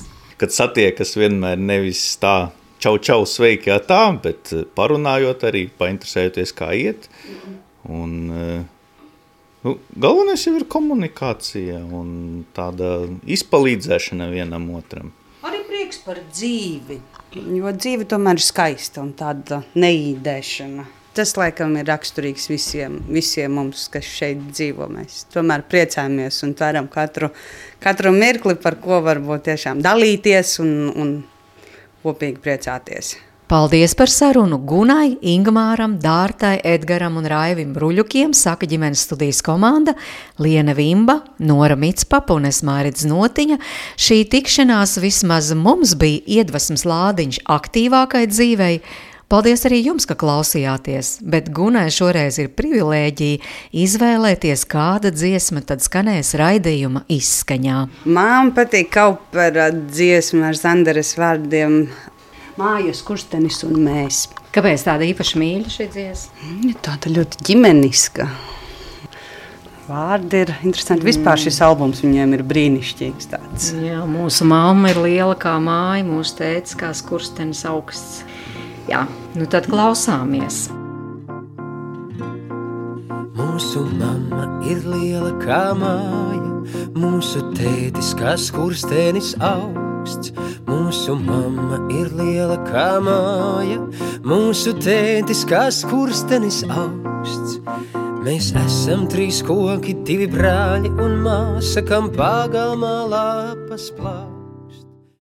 Kad satiekas vienmēr nevis tā, čau, čau, sveiki, jā, tā, bet parunājot arī, painteresējoties, kā iet. Un, nu, galvenais jau ir komunikācija un tāda izpalīdzēšana vienam otram. Arī prieks par dzīvi, jo dzīve tomēr ir skaista un tāda neīdēšana. Tas laikam ir raksturīgs visiem, visiem mums, kas šeit dzīvo. Mēs tomēr priecājamies un ceram katru, katru mirkli, par ko varbūt tiešām dalīties un, un kopīgi priecāties. Paldies par sarunu Gunai, Ingmāram, Dārtai, Edgaram un Raivim Bruļukiem, saka ģimenes studijas komanda, Liena Vimba, Nora Mitspapa un es Mārits Notiņa. Šī tikšanās vismaz mums bija iedvesmas lādiņš aktīvākai dzīvei, Paldies arī jums, ka klausījāties, bet Gunai šoreiz ir privilēģija izvēlēties, kāda dziesma tad skanēs raidījuma izskaņā. Man patīk kaut par dziesmu ar Zandaras vārdiem mājas, kurstenis un mēs. Kāpēc tāda īpaši mīļa šī dziesma? Mm, tāda ļoti ģimeniska. Vārdi ir interesanti. Vispār šis albums viņiem ir brīnišķīgs. Tāds. Jā, mūsu mamma ir liela kā māja, mūsu tēvs kā skurstenis augsts. Jā, nu tad klausāmies. Mūsu mamma ir liela kā māja, mūsu tētis kā skurstenis augsts. Mūsu mamma ir liela kā māja, mūsu tētis kā skurstenis augsts. Mēs esam trīs koki, divi brāļi un māsa, kam pagalmā lapas plāš.